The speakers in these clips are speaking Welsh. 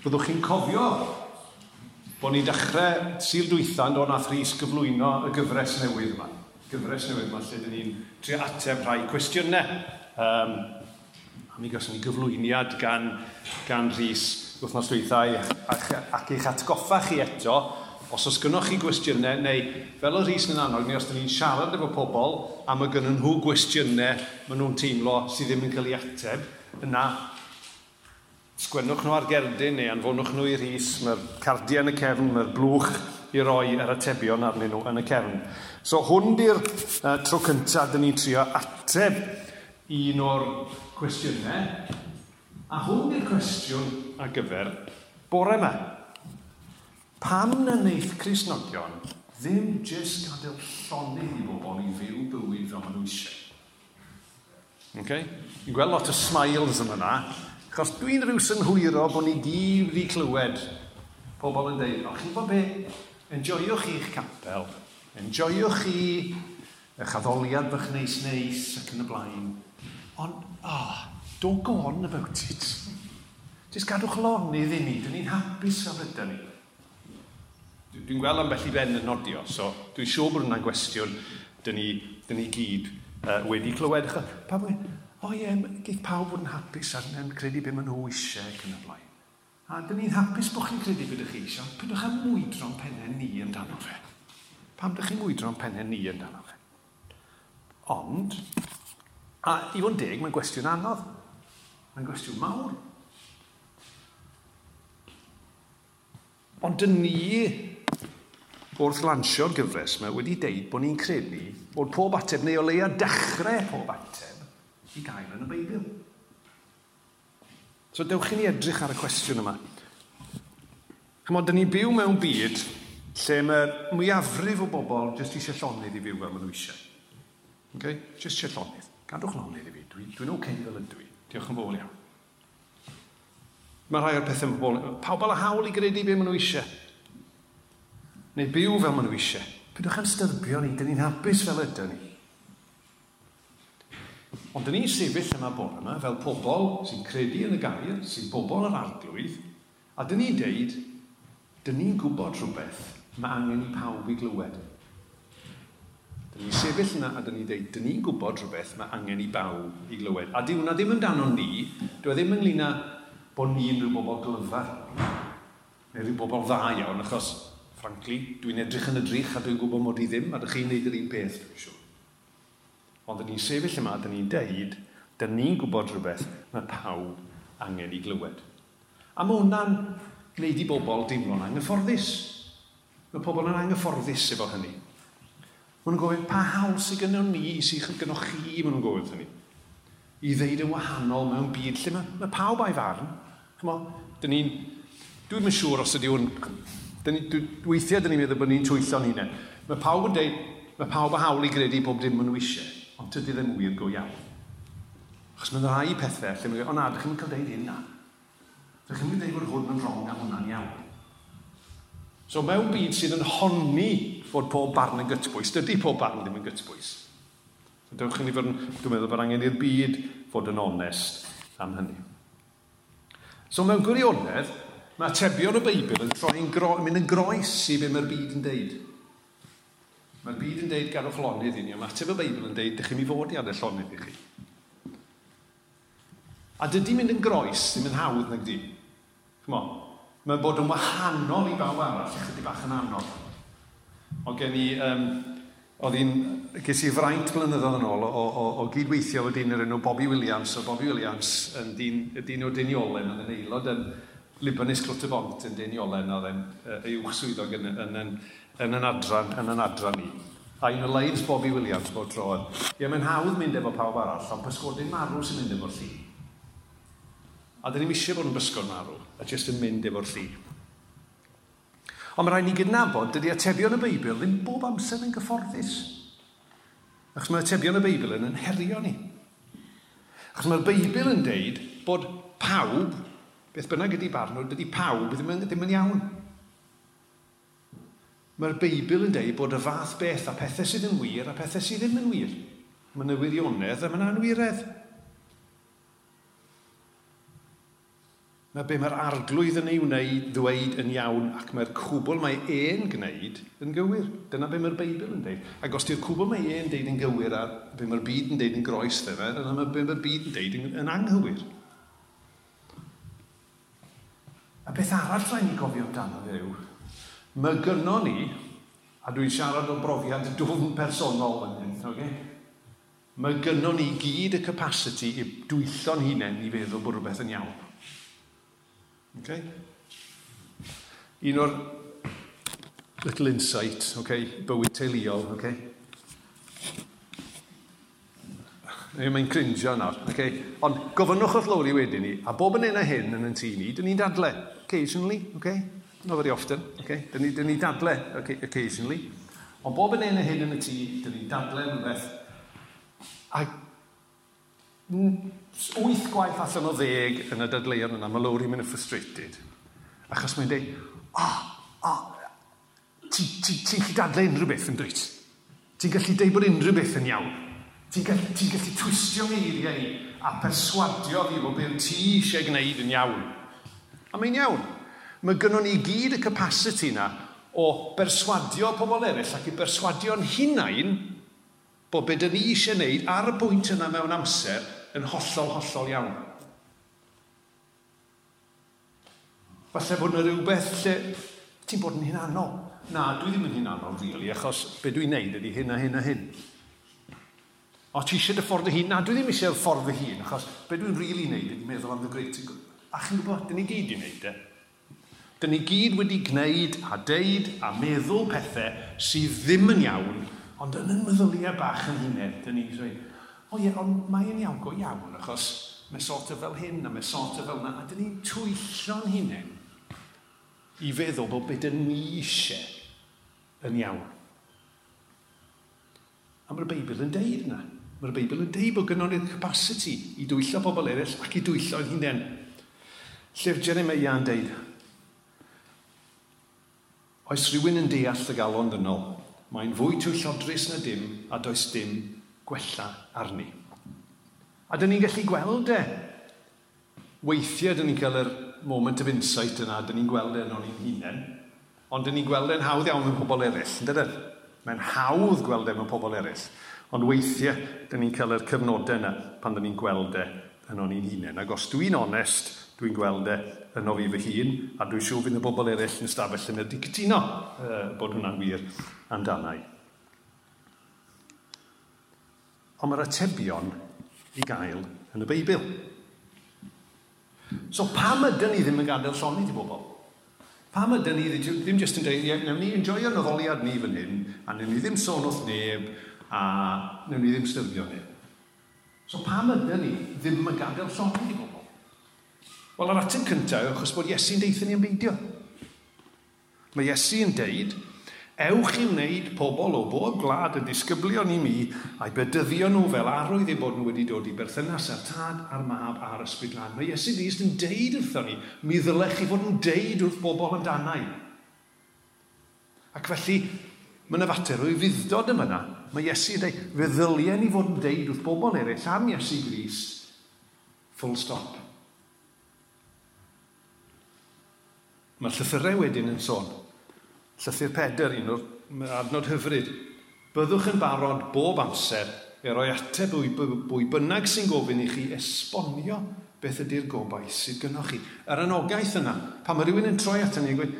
Byddwch chi'n cofio bod ni dechrau Sir Dwythan o'n ath Rhys gyflwyno y gyfres newydd yma. Gyfres newydd yma lle dyn ni'n trio ateb rhai cwestiynau. Um, a mi gosod ni gyflwyniad gan, gan Rhys wythnos dwythau ac, ac eich atgoffa chi eto os oes gynnwch chi gwestiynau, neu fel yr Rhys yn annog ni, os ydym ni'n siarad efo pobl am y gynnyn nhw gwestiynau maen nhw'n teimlo sydd ddim yn cael ei ateb, yna Sgwennwch nhw ar gerdyn neu anfonwch nhw i rhys, mae'r cardiau yn y cefn, mae'r blwch i roi yr atebion arnyn nhw yn y cefn. So hwn di'r uh, tro cyntaf dyn ni'n trio ateb un o'r cwestiynau. A hwn di'r cwestiwn a gyfer bore yma. Pam na wneith Cresnogion ddim jyst gadael llonydd i bobl i fyw bywyd fel maen nhw eisiau? Okay? Ni'n gweld lot o smiles yn yna, Cos dwi'n rhyw synhwyro bod ni gyd wedi clywed pobl yn dweud, o, chi'n bod be? Enjoywch chi'ch capel. Enjoywch chi eich addoliad bych neis neis ac yn y blaen. Ond, oh, don't go on about it. Just gadwch lonydd i ni, dyn ni'n hapus fel ydy ni. Dwi'n gweld am i ben yn nodio, so dwi'n siŵr bod hwnna'n gwestiwn dyn ni, dyn ni gyd uh, wedi clywed. Pa, o ie, geith pawb fod yn hapus ar yna'n credu beth maen nhw eisiau ac yn y blaen. A dyn ni'n hapus bod chi'n credu beth ydych chi eisiau, pwydwch am mwydro'n pennau ni yn dan fe. Pam ydych chi'n mwydro'n pennau ni yn dan fe? Ond, a i fod yn deg, mae'n gwestiwn anodd. Mae'n gwestiwn mawr. Ond dyn ni wrth lansio'r gyfres yma wedi deud bod ni'n credu bod pob ateb, neu o leia dechrau pob ateb, i gael yn y Beibl. So dewch i ni edrych ar y cwestiwn yma. Chymod, dyn ni byw mewn byd lle mae'r mwyafrif o bobl jyst eisiau llonydd i fyw fel maen nhw eisiau. Okay? Jyst eisiau llonydd. Gadwch llonydd i fi. Dwi'n dwi, dwi oce okay fel ydw i. Diolch yn fawr iawn. Mae rhai o'r pethau yn pobl... Pawb ala hawl i gredu beth maen nhw eisiau. Neu byw fel maen nhw eisiau. Pwydwch yn styrbio ni. Dyn ni'n hapus fel ydyn ni. Ond dyn ni'n sefyll yma bore yma fel pobl sy'n credu yn y gair, sy'n bobl yr arglwydd, a dyn ni'n deud, dyn ni'n gwybod rhywbeth mae angen i pawb i glywed. Dyn ni'n sefyll yna a dyn ni'n deud, dyn ni'n gwybod rhywbeth mae angen i bawb i glywed. A di hwnna ddim yn amdano ni, dwi e ddim ynglyn â bod ni'n rhyw bobl glyfar, neu rhyw bobl dda iawn, achos, frankly, dwi'n edrych yn edrych a dwi'n gwybod mod i ddim, a dych chi'n neud yr un peth, dwi'n siŵr. Ond dyn ni'n sefyll yma, dyn ni'n deud, dyn ni'n gwybod rhywbeth mae pawb angen i glywed. A mae hwnna'n gwneud i bobl deimlo'n anghyfforddus. Mae pobl yn anghyfforddus efo hynny. Mae nhw'n gofyn pa hawl sydd gynnon ni i sy'ch gynnoch chi, mae nhw'n gofyn hynny. I ddeud yn wahanol mewn byd lle mae, mae pawb a'i farn. Chymo, dyn ni'n... Dwi'n mynd siŵr os ydy hwn... Dyn ni, weithiau dyn ni'n meddwl bod ni'n twyllo'n hunain. Mae pawb yn deud, mae pawb a hawl i gredu bob dim maen nhw eisiau. Ond tydy ddim wir go iawn. Achos mae'n rhai pethau lle mae'n o na, ddech chi'n cael deud hyn na. Ddech chi'n mynd deud bod hwn yn rong a hwnna'n iawn. So mewn byd sydd yn honni fod pob barn yn gytbwys, dydy pob barn ddim yn gytbwys. Dewch chi'n fod yn, dwi'n meddwl bod angen i'r byd fod yn onest am hynny. So mewn gwirionedd, mae atebion y Beibl yn troi'n mynd yn groes i beth mae'r byd yn deud. Mae'r byd yn deud gadwch lonydd i ni, ond ateb y Beibl yn deud, dych chi'n mi fod i adael llonydd i chi. A dydy mynd yn groes, ddim yn hawdd nag di. Come on. Mae bod yn wahanol i bawb arall, chydig bach yn anodd. O gen i, um, oedd hi'n, ges i fraint blynyddoedd yn ôl o, o, o, o gydweithio o dyn yr enw Bobby Williams, o Bobby Williams yn dyn, dyn o Deiniolen, oedd yn aelod yn Libanus Clwtebont yn Deiniolen, oedd yn uh, uwch swyddog yn, yn, yn, yn yn adran, yn yn adran ni. A un o leids Bobby Williams bod tro yn. Ie, mae'n hawdd mynd efo pawb arall, ond bysgodyn marw sy'n mynd efo'r lli. A dyn ni'n eisiau bod yn bysgod marw, a jyst yn mynd efo'r lli. Ond mae rhaid ni gydnabod, dydy atebion y Beibl ddim bob amser yn gyfforddus. Achos mae atebion y Beibl yn herio ni. Achos mae'r Beibl yn deud bod pawb, beth bynnag ydy barnwr, dydy pawb ddim yn, ddim yn iawn mae'r Beibl yn deud bod y fath beth a pethau sydd yn wir a pethau sydd ddim yn wir. Mae yna wirionedd a mae'n anwiredd. Mae be mae'r arglwydd yn ei wneud ddweud yn iawn ac mae'r cwbl mae e'n gwneud yn gywir. Dyna be mae'r Beibl yn dweud. Ac os di'r cwbl mae e'n dweud yn gywir a be mae'r byd yn dweud yn groes ddefa, dyna mae be mae'r byd yn dweud yn, yn anghywir. A beth arall rhaid ni gofio amdano yw, Mae gynno ni, a dwi'n siarad o brofiad dwfn personol yn hyn, okay? mae gynno ni gyd y capacity i dwyllo'n hunain i feddwl bod rhywbeth yn iawn. Okay? Un o'r little insight, okay, bywyd teuluol, okay? Mae'n cringio nawr, okay? Ond gofynnwch o'ch lawr i wedyn ni, a bob yn un a hyn yn y tŷ ni, dyn ni'n dadle, occasionally, okay? Not very often, okay? Dyn ni, dyn ni dadle okay, occasionally. Ond bob yn un a hyn yn y tŷ, dyn ni'n dadle yn rhywbeth. A wyth gwaith allan o ddeg yn y dadleuon yna, mae Lowry mynd yn frustrated. Achos mae'n dweud, oh, oh, ti'n ti, ti gallu dadle unrhyw beth yn dweud. Ti'n gallu deud bod unrhyw beth yn iawn. Ti'n gallu, ti gallu twistio eiriau a perswadio fi bod beth ti eisiau gwneud yn iawn. A mae'n iawn mae gynnon ni gyd y capacity na o berswadio pobl eraill ac i berswadio'n hunain bod beth ni eisiau wneud ar y bwynt yna mewn amser yn hollol, hollol iawn. Falle bod yna rhywbeth lle ti'n bod yn hunanol. Na, dwi ddim yn hunanol, really, achos be dwi'n neud ydy hyn a hyn a hyn. O, ti eisiau dy ffordd y hun? Na, dwi ddim eisiau ffordd y hun, achos be dwi'n really neud ydy meddwl am the great good. A chi'n gwybod, dyn ni gyd i wneud e. Eh? Dyn ni gyd wedi gwneud a deud a meddwl pethau sydd ddim yn iawn, ond yn yn meddyliau bach yn hunain, dyn ni'n dweud, o ie, ond mae'n iawn go iawn, achos mae sort o fel hyn a mae sort o fel yna, a dyn ni'n twyllo'n hunain i feddwl bod beth yn ni eisiau yn iawn. A mae'r Beibl yn deud yna. Mae'r Beibl yn deud bod gynnon ni'r capacity i dwyllo pobl eraill ac i dwyllo'n hunain. Llyf Jeremiah yn deud, Oes rhywun yn deall y galon dynol, Mae'n fwy tw llodrus na dim a does dim gwella arni. A dyn ni'n gallu gweld e. Weithiau dyn ni'n cael yr moment of insight yna, dyn ni'n gweld e yn o'n i'n hunain, ond dyn ni'n gweld e'n hawdd iawn mewn pobl eraill, yn dydyn? Mae'n hawdd gweld e mewn pobl eraill. Ond weithiau, dyn ni'n cael yr cyfnodau yna pan dyn ni'n gweld e yn o'n i'n hunain. Ac os dwi'n onest, dwi'n gweld e yn o fi fy hun, a dwi'n siŵr fydd y bobl eraill yn stafell yn ydy cytuno uh, bod hwnna'n wir amdanau. Ond mae'r atebion i gael yn y Beibl. So pam ydyn ni ddim yn gadael llonydd i bobl? Pam ydyn ni ddim jyst yn dweud, ie, newn ni enjoio'n oddoliad ni fan hyn, a newn ni ddim sôn wrth neb, a newn ni ddim styfio neb. So pam ydyn ni ddim yn gadael llonydd i bobl? Wel, yr ateb cyntaf achos bod Iesu'n deithio ni yn beidio. Mae Iesu yn deud, ewch i wneud pobl o bob gwlad y disgyblion i mi a'i bedyddio nhw fel arwydd ei bod nhw wedi dod i berthynas a'r tad a'r mab a'r ysbryd lan. Mae Iesu Grist yn deud wrthon ni, mi ddylech chi fod yn deud wrth bobl amdanau. Ac felly, mae yna fater o'i fuddod yma yna. Mae Iesu yn deud, fe ddyliau ni fod yn deud wrth bobl eraill am Iesu Grist. Full stop. Mae'r llythyrau wedyn yn sôn. Llythyr peder, un o'r adnod hyfryd. Byddwch yn barod bob amser i roi ateb bwy, bwy bynnag sy'n gofyn i chi esbonio beth ydy'r gobaith sydd gynnwch chi. Yr anogaeth yna, pan mae rhywun yn troi at ni gweud,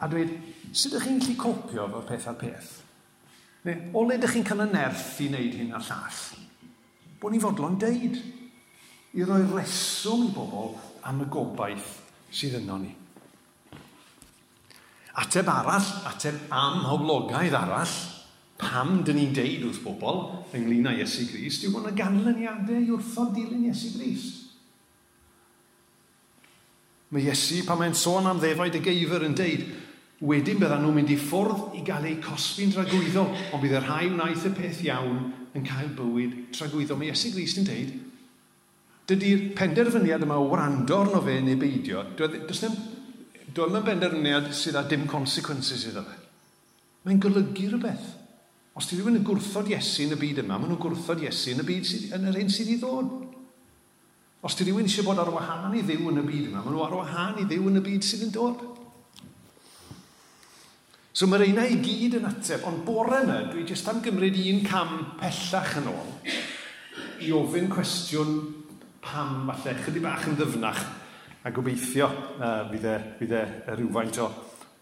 a dweud, sut ydych chi'n gallu copio fo'r peth ar peth? Neu, o le ydych chi'n cael y nerth i wneud hyn a llall? Bod ni fodlon deud i roi reswm i bobl am y gobaith sydd yno ni. Ateb arall, ateb am hoblogaidd arall, pam dyn ni'n deud wrth bobl ynglyn â Iesu Grist, yw bod y ganlyniadau i wrthod dilyn Iesu Grist. Mae Iesu, pan mae'n sôn am ddefaid y geifr yn deud, wedyn byddan nhw'n mynd i ffwrdd i gael eu cosbi'n dragwyddo, ond bydd y rhai wnaeth y peth iawn yn cael bywyd tragwyddo. Mae Iesu Grist yn deud, dydy'r penderfyniad yma o wrando arno fe neu beidio, does dim dwi'n yma benderfyniad sydd â dim consequences iddo fe. Mae'n golygu rhywbeth. Os ti rhywun yn gwrthod Iesu yn y byd yma, maen nhw'n gwrthod Iesu yn y byd sydd, yn yr hyn sydd i ddod. Os ti rhywun eisiau bod ar wahân i ddiw yn y byd yma, maen nhw ar wahân i ddiw yn y byd sydd yn dod. So mae'r reina i gyd yn ateb, ond bore yna, dwi jyst am gymryd un cam pellach yn ôl i ofyn cwestiwn pam falle, chydig bach yn ddyfnach, A gobeithio uh, bydd e, bydd e rhywfaint o,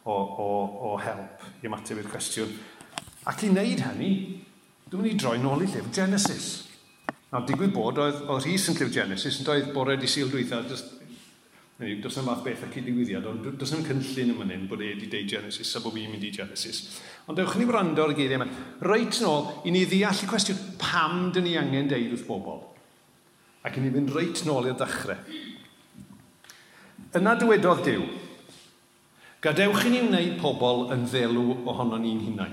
o, o, o help i ymateb i'r cwestiwn. Ac i wneud hynny, dwi'n mynd i droi nôl i llyfr Genesis. Nawr, digwydd bod, oedd, oedd Rhys yn llyfr Genesis, yn doedd bore di syl dwytha, just, Neu, does yna math beth ac i digwyddiad, ond does yna'n cynllun yma nyn bod e wedi deud Genesis a bod fi'n mynd i Genesis. Ond dewch ni wrando ar y geiriau yma. Reit nôl, i ni ddeall y cwestiwn pam dyn ni angen deud wrth bobl. Ac i ni fynd reit nôl i'r dechrau. Yna dywedodd Dyw, gadewch i ni wneud pobl yn ddelw ohono ni'n hunain,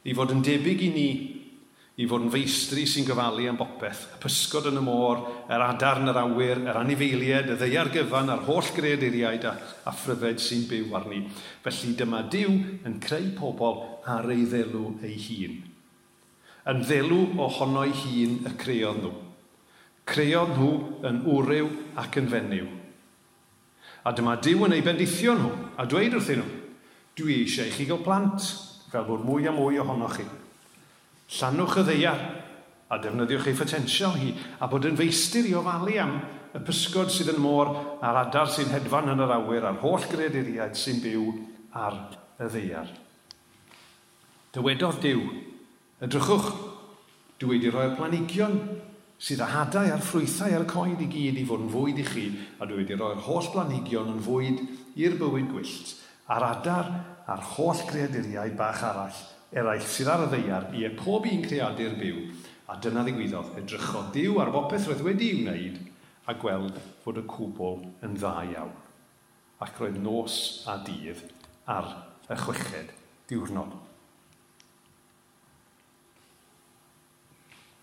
i fod yn debyg i ni, i fod yn feistri sy'n gofalu am bopeth, y pysgod yn y môr, yr adarn yr awyr, yr anifeiliaid, y ddeiar gyfan a'r holl greaduriaid a, a phryfed sy'n byw arni. Felly dyma Dyw yn creu pobl ar ei ddelw ei hun. Yn ddelw ohono'i hun y creodd nhw. Creodd nhw yn wryw ac yn fenyw A dyma Dyw yn ei bendithio nhw a dweud wrthyn nhw, dwi eisiau i chi gael plant, fel bod mwy a mwy ohonoch chi. Llanwch y ddeia a defnyddiwch ei photensial hi a bod yn feistir i ofalu am y pysgod sydd yn môr a'r adar sy'n hedfan yn yr awyr a'r holl greaduriaid sy'n byw ar y ddeiar. Dywedodd Dyw, edrychwch, dwi wedi rhoi'r planigion sydd â hadau a'r ffrwythau a'r coed i gyd i fod yn fwyd i chi, a dwi wedi rhoi'r holl blanhigion yn fwyd i'r bywyd gwyllt, a'r adar a'r holl creaduriau bach arall, eraill sydd ar y ddeiar, i e pob un creadur byw, a dyna ddigwyddodd, edrychodd diw ar bopeth roedd wedi'i wneud, a gweld fod y cwbl yn dda iawn. Ac roedd nos a dydd ar y chweched diwrnod.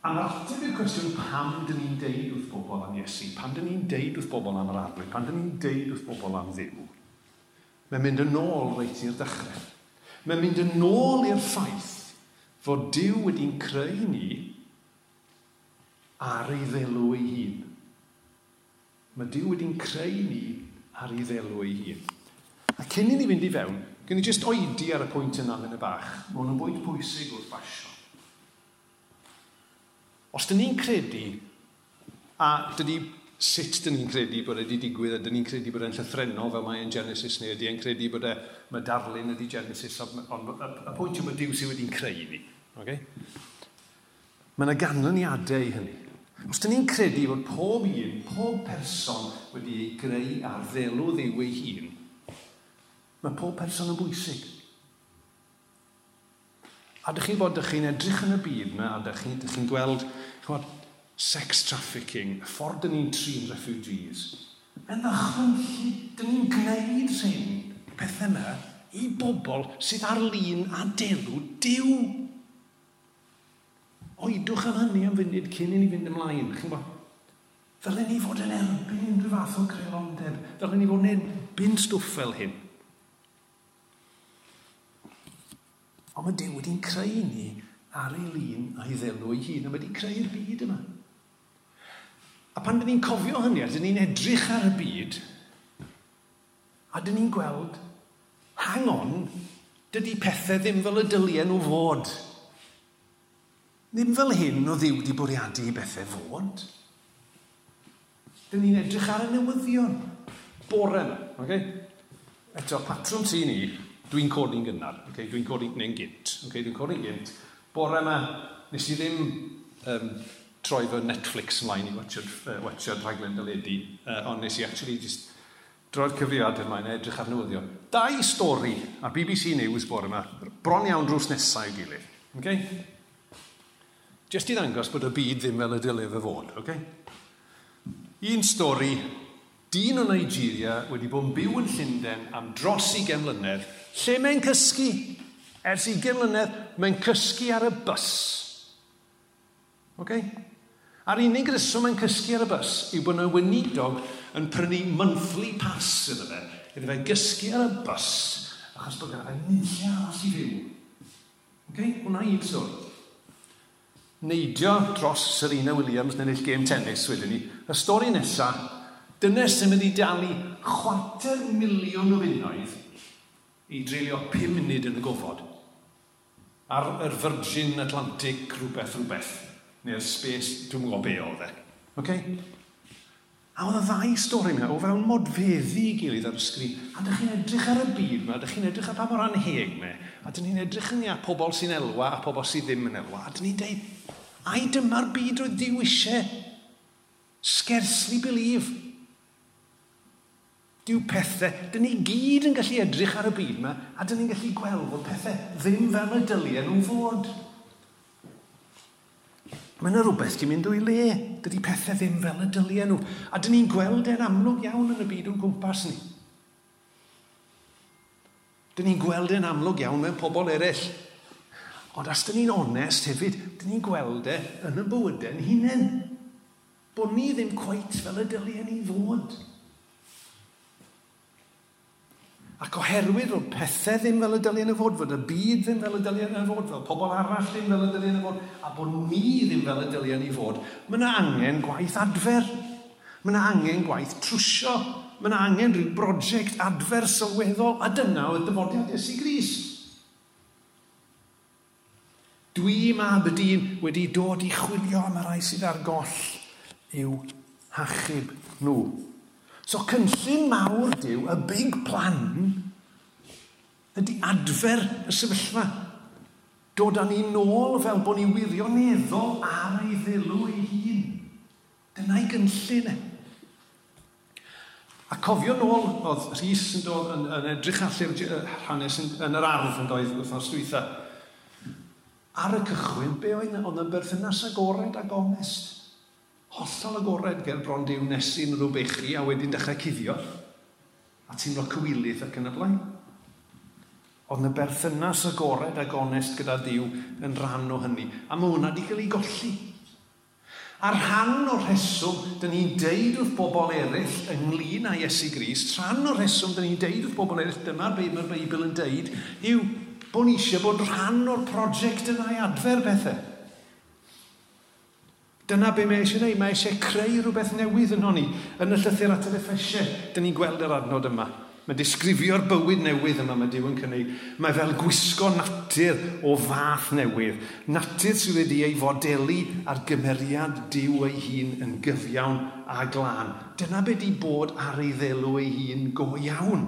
A'r ateb i'r cwestiwn pam dyn ni'n deud wrth bobl am Iesu, pam dyn ni'n deud wrth bobl am yr arglwydd, pam dyn ni'n deud wrth bobl am ddiw, mae'n mynd yn ôl reit i'r dechrau. Mae'n mynd yn ôl i'r ffaith fod Dyw wedi'n creu ni ar ei ddelw ei hun. Mae Dyw wedi'n creu ni ar ei ddelw ei hun. A cyn i ni fynd i fewn, gen i jyst oedi ar y pwynt yna yn y bach. Mae hwn yn bwynt pwysig wrth basio. Os dyn ni'n credu, a dydy sut dyn ni'n credu bod e wedi digwydd, a dyn ni'n credu bod e'n llythrenol fel mae'n Genesis, neu ydy e'n credu bod e, mae darlun ydy Genesis, ond y, pwynt yw mae Dyw sydd wedi'n creu ni. Okay? Mae yna ganlyniadau i hynny. Os dyn ni'n credu bod pob un, pob person wedi ei greu ar ddelw ddiw ei hun, mae pob person yn bwysig. A dych chi bod dych chi'n edrych yn y byd yma, a dych chi'n chi gweld Chwad, sex trafficking, y ffordd dyn ni'n trin refugees, yn ddechrau'n lli, dyn ni'n gwneud rhyn, pethau yna, i bobl sydd ar lun a delw diw. Oedwch am hynny am funud cyn i ni fynd ymlaen, chi'n gwybod? Ddylen ni fod yn erbyn unrhyw fath o creulondeb. Ddylen ni fod yn erbyn stwff fel hyn. Ond mae Dyw wedi'n creu ni ar ei lun a'i ddelw ei hun a wedi creu'r byd yma. A pan dyn ni'n cofio hynny, a dyn ni'n edrych ar y byd, a dyn ni'n gweld, hang on, dydy pethau ddim fel y dyliau nhw fod. Ddim fel hyn o ddiw di bwriadu i bethau fod. Dyn ni'n edrych ar y newyddion. Bore yma, okay? Eto, patrwm ti ni, dwi'n codi'n gynnar, okay? dwi'n codi'n neu'n gynt. Okay? Dwi'n codi'n gynt, bore yma, nes i ddim um, troi fy Netflix ymlaen i watchio'r uh, watchad rhaglen dyledu, uh, ond nes i actually just droi'r cyfrifiad ymlaen edrych ar newyddio. Dau stori ar BBC News bore yma, bron iawn drws nesau i gilydd. Okay? Just i ddangos bod y byd ddim fel y dylef y fod. Okay? Un stori, dyn o Nigeria wedi bod yn byw yn Llundain am dros i gemlynedd, lle mae'n cysgu Ers i mlynedd, mae'n cysgu ar y bus. Okay? A'r unig reswm mae'n cysgu ar y bus yw bod yna wynidog yn prynu monthly pass iddo fe, iddo fe gysgu ar y bus, achos bod gyda fe nillio arall i fyw. Okay? Hwna i sôn. Neidio dros Serena Williams neu ennill gêm tennis wedyn ni. Y stori nesaf, dyna sy'n mynd i dalu chwarter miliwn o funnoedd i dreulio 5 munud yn y gofod ar yr Virgin Atlantic rhywbeth rhywbeth. Neu'r space, dwi'n gwybod be oedd e. Okay? A oedd y ddau stori yma, o fewn modfeddi i gilydd ar y sgrin. A dych chi'n edrych ar y byd yma, dych chi'n edrych ar pa mor anheg yma. A dych chi'n edrych yn ia pobl sy'n elwa a pobl sy'n ddim yn elwa. A dych chi'n deud, ai dyma'r byd roedd diw eisiau. Scarcely believe. Dyw pethau, dyn ni gyd yn gallu edrych ar y byd yma, a dyn ni'n gallu gweld bod pethau ddim fel y dyliau nhw'n fod. Mae yna rhywbeth ti'n mynd o'i le. Dydy pethau ddim fel y dyliau nhw. A dyn ni'n gweld e'n amlwg iawn yn y byd o'n gwmpas ni. Dyn ni'n gweld e'n amlwg iawn mewn pobl eraill. Ond as dyn ni'n onest hefyd, dyn ni'n gweld e yn y bywydau'n hunain. Bod ni ddim cweit fel y dyliau ni fod. Ac oherwydd oedd pethau ddim fel y dylien y fod, fod y byd ddim fel y dylien y fod, fel pobl arall ddim fel y dylien y fod, a bod ni ddim fel y dylien i fod, mae yna angen gwaith adfer. Mae yna angen gwaith trwsio. Mae yna angen rhyw brosiect adfer sylweddol, a dyna oedd dyfodiad Iesu Gris. Dwi mae Aberdeen wedi dod i chwilio am y rai sydd ar goll i'w hachub nhw. So cynllun mawr diw, y big plan, ydy adfer y sefyllfa. Dod â ni nôl fel bod ni wirioneddol ar ei ddilw ei hun. Dyna'i gynllun e. A cofio nôl, oedd Rhys yn, dod, yn, yn edrych allu'r hanes yn, yn, yr ardd yn doedd wythnos dwytha. Ar y cychwyn, be oedd yn berthynas agored ag onest hollol agored ger bron diw nesu'n rhyw bechu a wedyn dechrau cuddio. A ti'n rhoi cywilydd ac yn y blaen. Oedd yna berthynas agored ag onest gyda diw yn rhan o hynny. A mae hwnna wedi cael ei golli. A rhan o'r rheswm, dyn ni'n deud wrth bobl eraill ynglyn â Iesu Gris, rhan o'r rheswm, dyn ni'n deud wrth bobl eraill, dyma be mae'r Beibl yn deud, yw bod ni eisiau bod rhan o'r prosiect yna i adfer bethau. Dyna be mae eisiau gwneud. Mae eisiau creu rhywbeth newydd yn honni. Yn y llythyr at yr effesiau, dyn ni'n gweld yr adnod yma. Mae disgrifio'r bywyd newydd yma mae Dyw yn cynnig. Mae fel gwisgo natur o fath newydd. Natur sydd wedi ei fodelu ar gymeriad Dyw ei hun yn gyfiawn a glân. Dyna be di bod ar ei ddelw ei hun go iawn.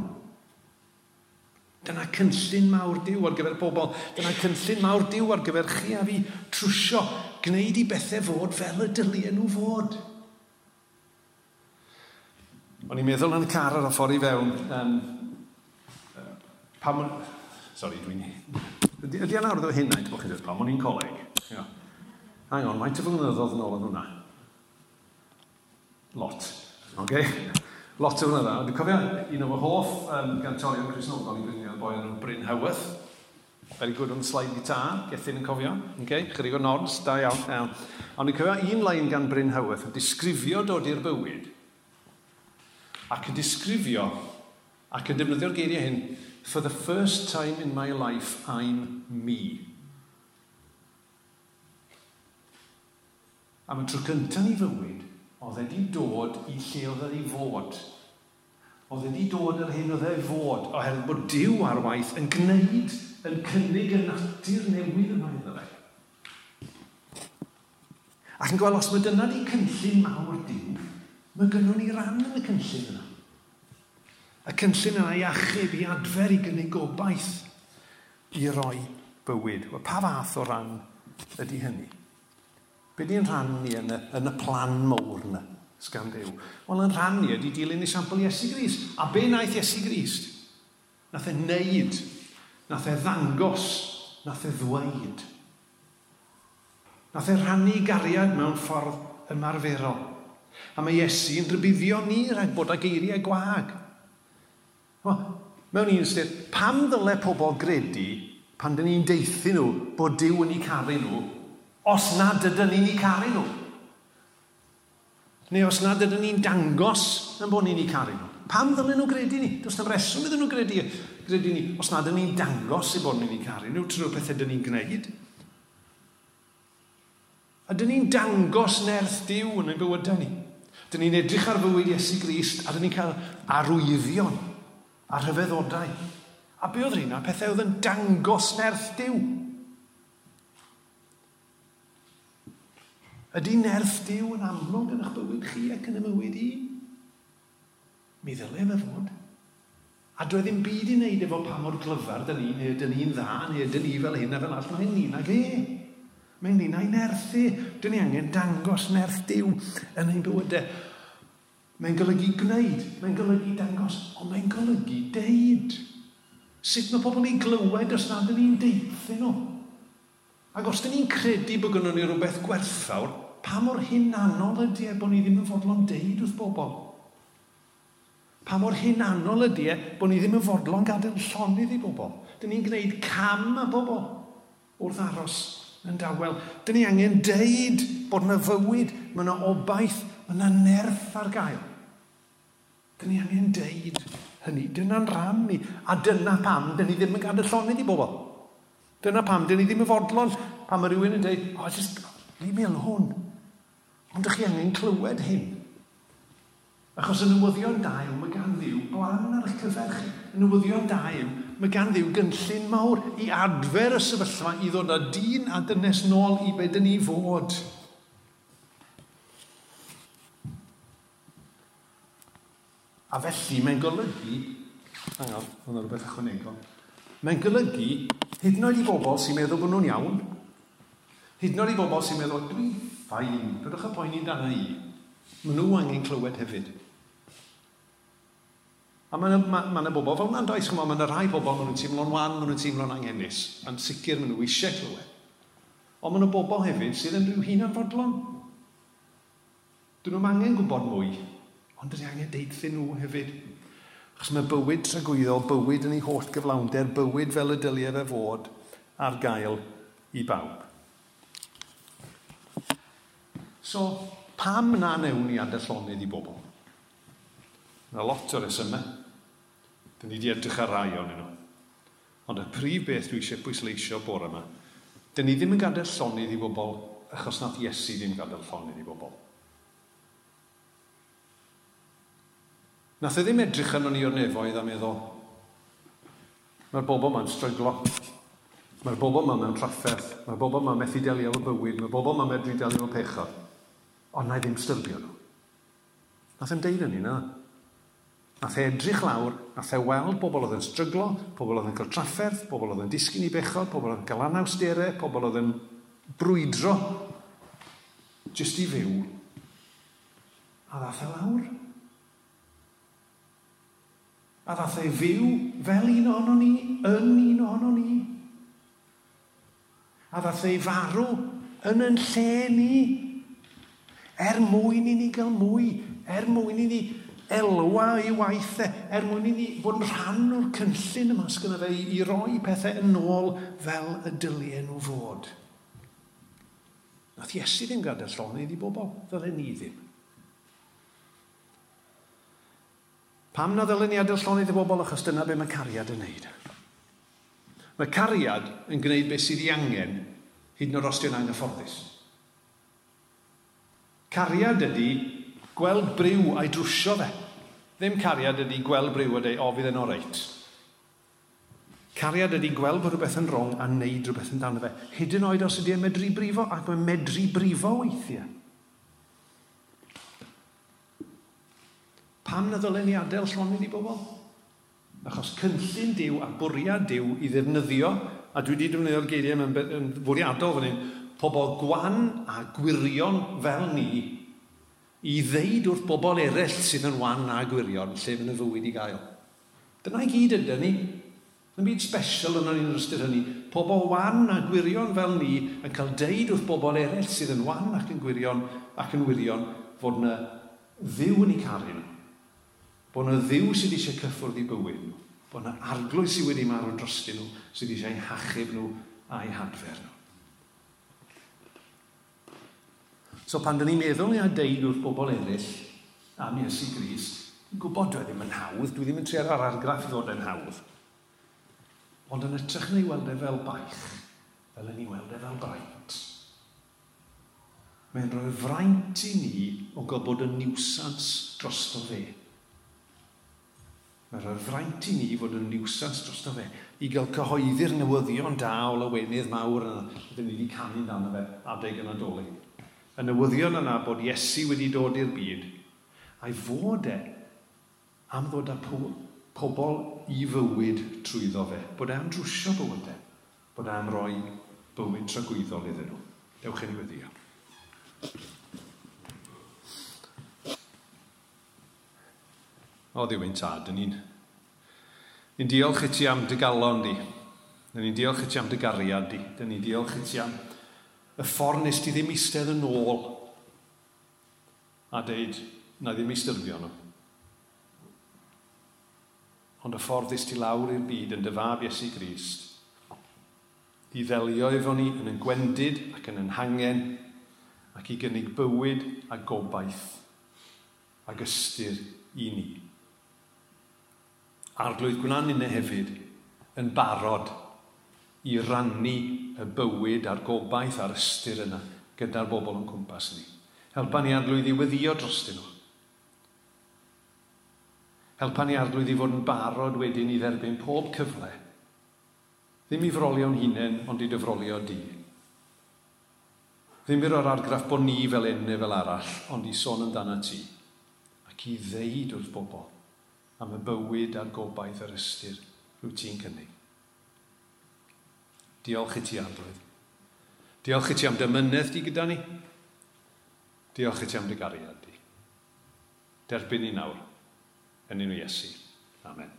Dyna cynllun mawr Dyw ar gyfer pobl. Dyna cynllun mawr Dyw ar gyfer chi a fi trwsio gwneud i bethau fod fel y dylie nhw fod. O'n i'n meddwl yn y car ar y ffordd i fewn, um, pam... Sorry, dwi'n... Ydy yna arwydd o hynna, dwi'n chi'n dweud, pam o'n i'n coleg. Yeah. Hang on, mae'n tyfynyddodd yn ôl yn hwnna. Lot. Okay? Lot o hwnna. Dwi'n cofio un o'r hoff um, gan Tori o'n Chris Nobel i Brynio, boi yn Bryn Hewyth. Very good on the slide guitar, gethyn yn cofio. Okay, chyrig o nods, da iawn. iawn. Ond ni'n cofio un lain gan Bryn Hywyth, yn disgrifio dod i'r bywyd, ac yn disgrifio, ac yn defnyddio'r geiriau hyn, for the first time in my life, I'm me. Am y tro cyntaf ni fywyd, oedd wedi dod i lle oedd wedi fod. Oedd wedi dod yr hyn oedd wedi fod, oherwydd bod Dyw ar waith yn gwneud yn cynnig y natur newydd yma iddo fe. Ac yn gweld, os mae dyna ni cynllun mawr diw, mae gynnu ni ran yn y cynllun yna. Y cynllun yna i achub, i adfer, i gynnig gobaith, i roi bywyd. Wel, pa fath o ran ydy hynny? Be di'n rhan ni yn y, yn y plan mowr yna, sgan Dyw? Wel, yn rhan ni ydy dilyn esiampl Iesu Grist. A be naeth Iesu Grist? Nath e wneud Nath e ddangos, nath e ddweud. Nath e rhannu gariad mewn ffordd ymarferol. A mae Iesu yn rybuddio ni rhaid bod ag eiriau gwag. Well, mewn un styr, pam ddyle pobl gredu pan dyn ni'n deithi nhw bod Dyw yn ei caru nhw, os na dydyn ni'n ei caru nhw? Neu os na dydyn ni'n dangos yn bod ni'n ei caru nhw? Pam ddylen nhw gredu ni? Does na reswm iddyn nhw gredu e. Rydyn ni, os nad ydyn ni'n dangos i bod ni'n ei caru nhw trwy'r pethau ydyn ni'n gwneud. A dyn ni'n dangos nerth diw yn ein bywydau ni. Dyn ni'n edrych ar fywyd Iesu Grist a dyn ni'n cael arwyddion a rhyfeddodau. A be oedd rhywun? Pethau oedd yn dangos nerth diw. Ydy nerth diw yn amlwg yn eich bywyd chi ac yn y mywyd i? Mi ddylai fe fod. A doedd ddim byd i wneud efo pa mor glyfar dyn ni, neu dyn ni'n dda, neu dyn ni fel hyn a fel all. Mae'n ni'n ag e. Mae'n ni'n a'i nerthu. Dyn ni angen dangos nerth diw yn ein bywydau. Mae'n golygu gwneud, mae'n golygu dangos, ond mae'n golygu deud. Sut mae pobl ni'n glywed os nad ydyn ni'n deithio nhw? Ac os dyn ni'n credu bod gynnon ni rhywbeth gwerthawr, pa mor hunanol ydy e bod ni ddim yn fodlon deud wrth bobl? Pa mor hunanol ydy e bod ni ddim yn fodlon gadael llonydd i bobl. Dyn ni'n gwneud cam a bobl wrth aros yn dawel. Dyn ni angen deud bod yna fywyd, mae yna obaith, mae yna nerth ar gael. Dyn ni angen deud hynny. Dyna'n rhan ni. A dyna pam, dyn ni ddim yn gadael llonydd i bobl. Dyna pam, dyn ni ddim yn fodlon. Pam mae rhywun yn dweud, oh, just leave me alone. Ond ydych chi angen clywed hyn. Achos y newyddion da yw, mae gan ddiw blan ar eich cyfer chi. Y newyddion da yw, mae gan ddiw gynllun mawr i adfer y sefyllfa i ddod â dyn a dynes nôl i be dyn ni fod. A felly mae'n golygu, hang on, hwnna rhywbeth ychwanegol, mae'n golygu hyd yn oed i bobl sy'n meddwl bod nhw'n iawn, hyd yn oed i bobl sy'n meddwl, dwi ffain, byddwch y poeni dan i, maen nhw angen clywed hefyd. A mae yna ma, ma, bobl fel yna'n does, mae yna rhai bobl, maen nhw'n teimlo'n wan, maen nhw'n teimlo'n angenus, yn sicr maen nhw eisiau clywed. Ond mae yna bobl hefyd sydd yn rhyw hun anfodlon. Dyn nhw'n angen gwybod mwy, ond dyn nhw angen deithio nhw hefyd. Achos mae bywyd tragwyddol, bywyd yn ei holl gyflawnder, bywyd fel y dyliau fe fod ar gael i bawb. So, pam na newn ni adellonydd i bobl? Mae lot o resymau. Da ni wedi edrych ar rai o'n nhw. Ond y prif beth dwi eisiau bwysleisio bore yma, da ni ddim yn gadael llonydd i bobl achos nath Iesu ddim gadael llonydd i bobl. Nath e ddim edrych yn o'n i o'r nefoedd a meddwl, mae'r bobl ma'n stryglo, mae'r bobl ma mewn trafferth, mae'r bobl ma methu delio efo bywyd, mae'r bobl ma medru delio efo pechod. Ond na i ddim styrbio nhw. Nath e'n deud yn ni na. Nath e edrych lawr, nath e weld pobl oedd yn stryglo, pobl oedd yn cael trafferth, pobl oedd yn disgyn i bechod, pobl oedd yn cael anawsterau, pobl oedd yn brwydro, jyst i fyw. A ddath e lawr. A ddath e fyw fel un ohono ni, yn un ohono ni. A ddath e farw yn yn lle ni. Er mwyn i ni gael mwy, er mwyn i ni elwa i waith e, er mwyn i ni fod yn rhan o'r cynllun yma sgynna fe i roi pethau yn ôl fel y dyliau nhw fod. Nath Iesu ddim gadael llonydd i bobl, ddylen ni ddim. Pam na ddylen ni adael llonydd i bobl achos dyna be mae cariad yn neud? Mae cariad yn gwneud beth sydd ei angen hyd yn oed os dio'n anghyfforddus. Cariad ydy Gweld briw a'i drwsio fe. Ddim cariad ydy gweld briw a dweud, o, fydd e'n oreit. Cariad ydy gweld bod rhywbeth yn wrong a wneud rhywbeth yn dan fe. Hyd yn oed os ydy e'n medru brifo, ac mae'n medru brifo weithiau. Pam na ddylen ni adael llonydd i bobl? Achos cynllun diw a bwriad diw i ddefnyddio, a dwi wedi defnyddio'r geiriau yn, yn fwriadol fan hyn, pobl gwan a gwirion fel ni i ddeud wrth bobl eraill sydd yn wan a gwirion lle fy'n y fywyd i gael. Dyna i gyd ydy ni. Yn byd special yn un ystyr hynny. Pobl wan a gwirion fel ni yn cael deud wrth bobl eraill sydd yn wan ac yn gwirion ac yn wirion fod yna ddiw yn ei caru nhw. Bod yna ddiw sydd eisiau cyffwrdd i bywyd nhw. Bod yna arglwydd sydd wedi marw drostyn nhw sydd eisiau eu hachub nhw a'i hadfer nhw. So pan dyn ni'n meddwl ni a deud wrth bobl eraill am Iesu Gris, dwi'n gwybod dwi ddim yn hawdd, dwi ddim yn tre'r ar argraff i ddod yn hawdd. Ond yn ytrach na weld e fel baich, fel yn ei weld e fel braint. Mae'n rhoi fraint i ni o gael bod yn niwsans drosto fe. Mae'n rhoi fraint i ni fod yn niwsans drosto fe i gael cyhoeddi'r newyddion da o lawenydd mawr yna. Byddwn ni wedi canu'n dan fe adeg yn adolyg y newyddion yna bod Iesu wedi dod i'r byd, a'i fod e am ddod â pobl i fywyd trwyddo fe, bod e am drwsio bywydau, e. bod e am roi bywyd tragwyddol iddyn nhw. Dewch yn weddio. O ddiwyn tad, yn ni'n Ni'n diolch i ti am dy galon di. Dyn Ni'n diolch i ti am dy gariad di. Dyn Ni'n diolch i ti am y ffordd nes ti ddim eistedd yn ôl a deud, na ddim eistyrfio nhw. Ond y ffordd ddys ti lawr i'r byd yn dyfab Iesu Grist, i ddelio efo ni yn yn gwendid ac yn hangen ac i gynnig bywyd a gobaith ac ystyr i ni. Arglwydd gwna'n unau hefyd yn barod i rannu y bywyd a'r gobaith a'r ystyr yna gyda'r bobl yn cwmpas ni. Helpa ni arglwydd i weddio drostyn nhw. Helpa ni arglwydd i fod yn barod wedyn i dderbyn pob cyfle. Ddim i frolio'n hunain, ond i dyfrolio di. Ddim i roi'r argraff bod ni fel un neu fel arall, ond i sôn amdana ti. Ac i ddeud wrth bobl am y bywyd a'r gobaith yr ystyr rwy ti'n cynnig. Diolch i ti, Arglwydd. Diolch i ti am dymynedd di gyda ni. Diolch i ti am dy gariad di. Derbyn ni nawr, yn unw Iesu. Amen.